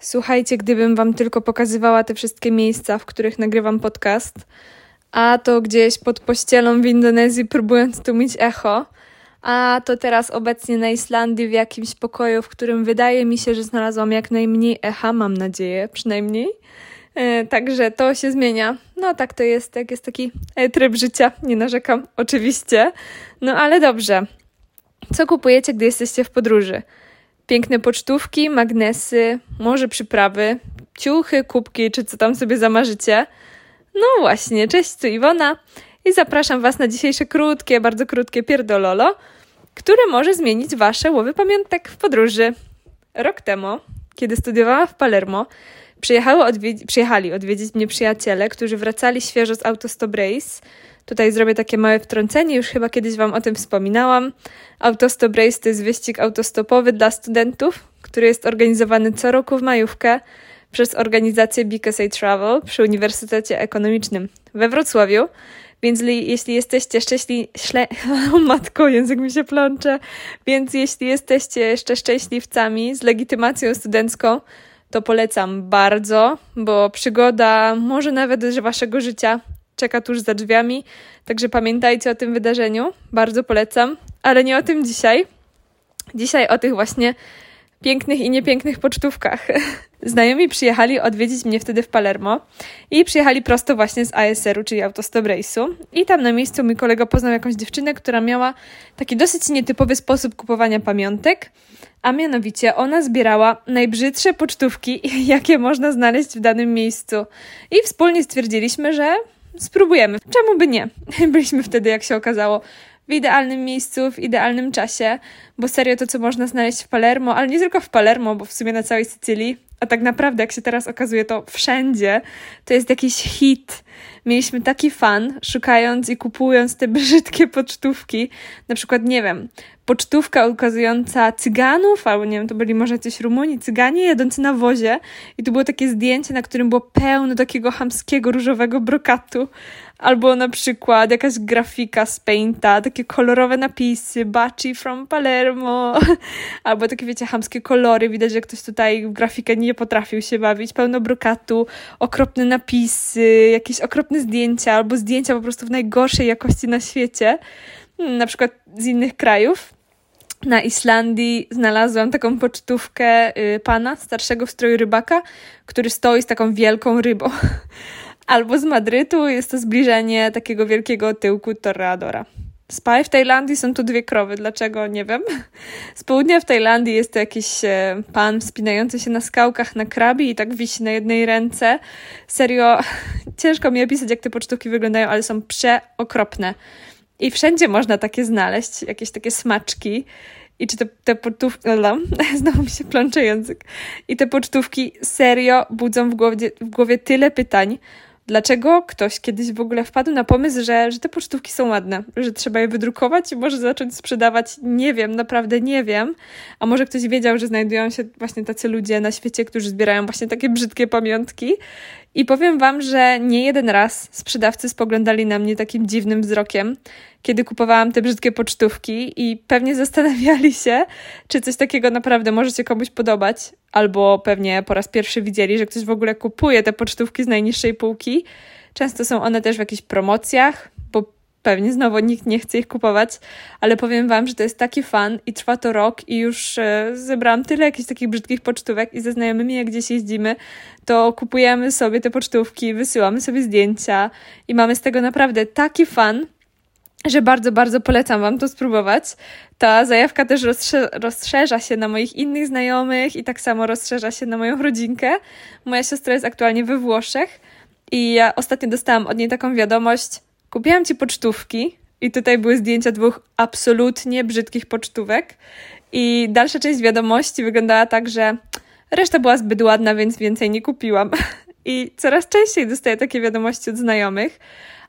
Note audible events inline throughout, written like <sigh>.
Słuchajcie, gdybym wam tylko pokazywała te wszystkie miejsca, w których nagrywam podcast, a to gdzieś pod pościelą w Indonezji, próbując tłumić echo, a to teraz obecnie na Islandii w jakimś pokoju, w którym wydaje mi się, że znalazłam jak najmniej echa, mam nadzieję przynajmniej. E, także to się zmienia. No tak to jest, jak jest taki e, tryb życia, nie narzekam oczywiście. No ale dobrze. Co kupujecie, gdy jesteście w podróży? Piękne pocztówki, magnesy, może przyprawy, ciuchy, kubki, czy co tam sobie zamarzycie. No właśnie, cześć, tu Iwona i zapraszam Was na dzisiejsze krótkie, bardzo krótkie pierdololo, które może zmienić Wasze łowy pamiątek w podróży. Rok temu, kiedy studiowałam w Palermo, przyjechały odwiedzi- przyjechali odwiedzić mnie przyjaciele, którzy wracali świeżo z Autostop Race. Tutaj zrobię takie małe wtrącenie, już chyba kiedyś Wam o tym wspominałam. Autostop Race to jest wyścig autostopowy dla studentów, który jest organizowany co roku w majówkę przez organizację I Travel przy Uniwersytecie Ekonomicznym we Wrocławiu. Więc jeśli jesteście szczęśliwi, <laughs> matko, język mi się plącze, więc jeśli jesteście jeszcze szczęśliwcami z legitymacją studencką, to polecam bardzo, bo przygoda może nawet że waszego życia czeka tuż za drzwiami, także pamiętajcie o tym wydarzeniu, bardzo polecam, ale nie o tym dzisiaj. Dzisiaj o tych właśnie pięknych i niepięknych pocztówkach. <laughs> Znajomi przyjechali odwiedzić mnie wtedy w Palermo i przyjechali prosto właśnie z ASR-u, czyli Autostop Race'u. I tam na miejscu mój kolega poznał jakąś dziewczynę, która miała taki dosyć nietypowy sposób kupowania pamiątek, a mianowicie ona zbierała najbrzydsze pocztówki, <laughs> jakie można znaleźć w danym miejscu. I wspólnie stwierdziliśmy, że spróbujemy. Czemu by nie? <laughs> Byliśmy wtedy, jak się okazało, w idealnym miejscu, w idealnym czasie, bo serio to, co można znaleźć w Palermo, ale nie tylko w Palermo, bo w sumie na całej Sycylii, a tak naprawdę, jak się teraz okazuje, to wszędzie to jest jakiś hit. Mieliśmy taki fan, szukając i kupując te <laughs> brzydkie pocztówki. Na przykład, nie wiem, pocztówka ukazująca cyganów, albo nie wiem, to byli może jacyś Rumuni, cyganie jadący na wozie. I tu było takie zdjęcie, na którym było pełno takiego hamskiego, różowego brokatu. Albo na przykład jakaś grafika z Painta, takie kolorowe napisy, Baci from Palermo. <laughs> Albo takie, wiecie, hamskie kolory. Widać, że ktoś tutaj w grafikę nie potrafił się bawić. Pełno brokatu, okropne napisy, jakieś okropne zdjęcia, albo zdjęcia po prostu w najgorszej jakości na świecie. Hmm, na przykład z innych krajów. Na Islandii znalazłam taką pocztówkę y, pana starszego w stroju rybaka, który stoi z taką wielką rybą. <laughs> Albo z Madrytu jest to zbliżenie takiego wielkiego tyłku Torreadora. Spy w Tajlandii są tu dwie krowy. Dlaczego? Nie wiem. Z południa w Tajlandii jest to jakiś e, pan wspinający się na skałkach na krabi i tak wisi na jednej ręce. Serio, <laughs> ciężko mi opisać, jak te pocztówki wyglądają, ale są przeokropne. I wszędzie można takie znaleźć, jakieś takie smaczki. I czy te, te pocztówki, <laughs> <laughs> znowu mi się plącze język. I te pocztówki serio budzą w głowie, w głowie tyle pytań, dlaczego ktoś kiedyś w ogóle wpadł na pomysł, że, że te pocztówki są ładne, że trzeba je wydrukować i może zacząć sprzedawać. Nie wiem, naprawdę nie wiem. A może ktoś wiedział, że znajdują się właśnie tacy ludzie na świecie, którzy zbierają właśnie takie brzydkie pamiątki. I powiem Wam, że nie jeden raz sprzedawcy spoglądali na mnie takim dziwnym wzrokiem, kiedy kupowałam te brzydkie pocztówki i pewnie zastanawiali się, czy coś takiego naprawdę może się komuś podobać, albo pewnie po raz pierwszy widzieli, że ktoś w ogóle kupuje te pocztówki z najniższej półki. Często są one też w jakichś promocjach, bo pewnie znowu nikt nie chce ich kupować, ale powiem Wam, że to jest taki fan i trwa to rok i już e, zebrałam tyle jakichś takich brzydkich pocztówek i ze znajomymi jak gdzieś jeździmy, to kupujemy sobie te pocztówki, wysyłamy sobie zdjęcia i mamy z tego naprawdę taki fan, że bardzo, bardzo polecam Wam to spróbować. Ta zajawka też rozszerza, się na moich innych znajomych i tak samo rozszerza się na moją rodzinkę. Moja siostra jest aktualnie we Włoszech i ja ostatnio dostałam od niej taką wiadomość. Kupiłam Ci pocztówki i tutaj były zdjęcia dwóch absolutnie brzydkich pocztówek i dalsza część wiadomości wyglądała tak, że reszta była zbyt ładna, więc więcej nie kupiłam. <laughs> I coraz częściej dostaję takie wiadomości od znajomych,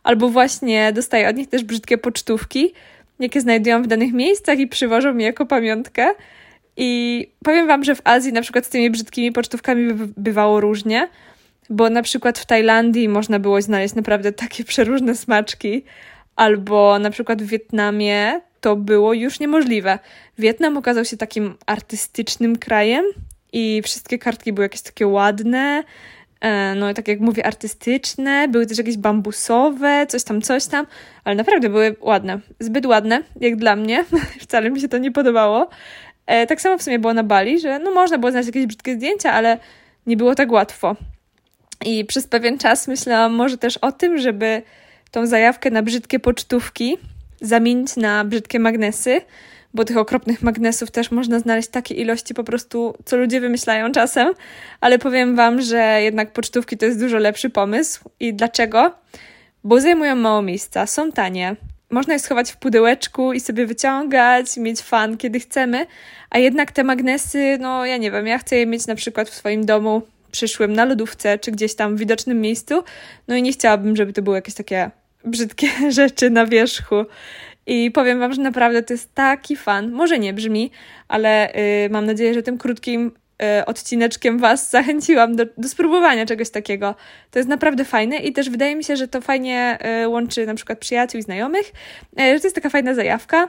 albo właśnie dostaję od nich też brzydkie pocztówki, jakie znajdują w danych miejscach i przywożą mi jako pamiątkę. I powiem Wam, że w Azji na przykład z tymi brzydkimi pocztówkami bywało różnie, bo na przykład w Tajlandii można było znaleźć naprawdę takie <laughs> przeróżne smaczki, albo na przykład w Wietnamie to było już niemożliwe. Wietnam okazał się takim artystycznym krajem i wszystkie kartki były jakieś takie ładne, no tak jak mówię, artystyczne, były też jakieś bambusowe, coś tam, coś tam, ale naprawdę były ładne, zbyt ładne, jak dla mnie, <laughs> wcale mi się to nie podobało. E, tak samo w sumie było na Bali, że no można było znaleźć jakieś brzydkie zdjęcia, ale nie było tak łatwo. I przez pewien czas myślałam może też o tym, żeby tą zajawkę na brzydkie pocztówki zamienić na brzydkie magnesy, bo tych okropnych magnesów też można znaleźć takie ilości po prostu, co ludzie wymyślają czasem, ale powiem Wam, że jednak pocztówki to jest dużo lepszy pomysł. I dlaczego? Bo zajmują mało miejsca, są tanie, można je schować w pudełeczku i sobie wyciągać, mieć fan, kiedy chcemy, a jednak te magnesy, no ja nie wiem, ja chcę je mieć na przykład w swoim domu przyszłym na lodówce, czy gdzieś tam w widocznym miejscu, no i nie chciałabym, żeby to były jakieś takie brzydkie <laughs> rzeczy na wierzchu. I powiem Wam, że naprawdę to jest taki fan. Może nie brzmi, ale yy, mam nadzieję, że tym krótkim yy, odcineczkiem Was zachęciłam do, do spróbowania czegoś takiego. To jest naprawdę fajne i też wydaje mi się, że to fajnie yy, łączy na przykład przyjaciół i znajomych, y, że to jest taka fajna zajawka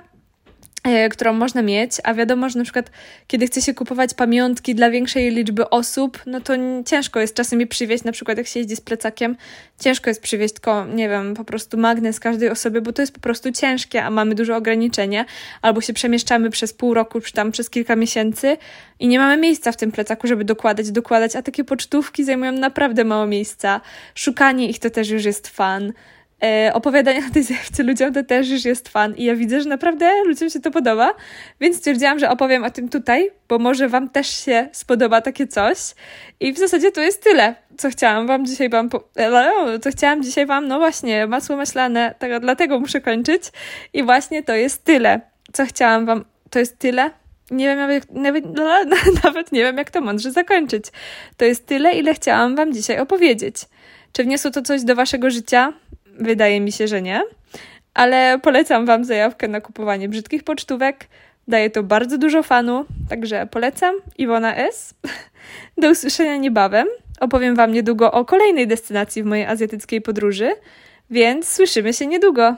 którą można mieć, a wiadomo, że na przykład kiedy chce się kupować pamiątki dla większej liczby osób, no to ciężko jest czasem je przywieźć, na przykład jak się jeździ z plecakiem, ciężko jest przywieźć tylko, nie wiem, po prostu magnes każdej osoby, bo to jest po prostu ciężkie, a mamy dużo ograniczenia, albo się przemieszczamy przez pół roku, czy tam przez kilka miesięcy i nie mamy miejsca w tym plecaku, żeby dokładać, dokładać, a takie pocztówki zajmują naprawdę mało miejsca. Szukanie ich to też już jest fan e, opowiadania na tej zajawce ludziom to też już jest fan i ja widzę, że naprawdę ludziom się to podoba, więc stwierdziłam, że opowiem o tym tutaj, bo może Wam też się spodoba takie coś i w zasadzie to jest tyle, co chciałam Wam dzisiaj Wam, po... E, co chciałam dzisiaj Wam, no właśnie, masło maślane, tak, dlatego muszę kończyć i właśnie to jest tyle, co chciałam Wam, to jest tyle, nie wiem nawet, nawet, <laughs> nawet nie wiem, jak to mądrze zakończyć. To jest tyle, ile chciałam Wam dzisiaj opowiedzieć. Czy wniosło to coś do Waszego życia? Wydaje mi się, że nie. Ale polecam Wam zajawkę na kupowanie brzydkich pocztówek. Daje to bardzo dużo fanu, także polecam. Iwona S. <laughs> Do usłyszenia niebawem. Opowiem Wam niedługo o kolejnej destynacji w mojej azjatyckiej podróży, więc słyszymy się niedługo.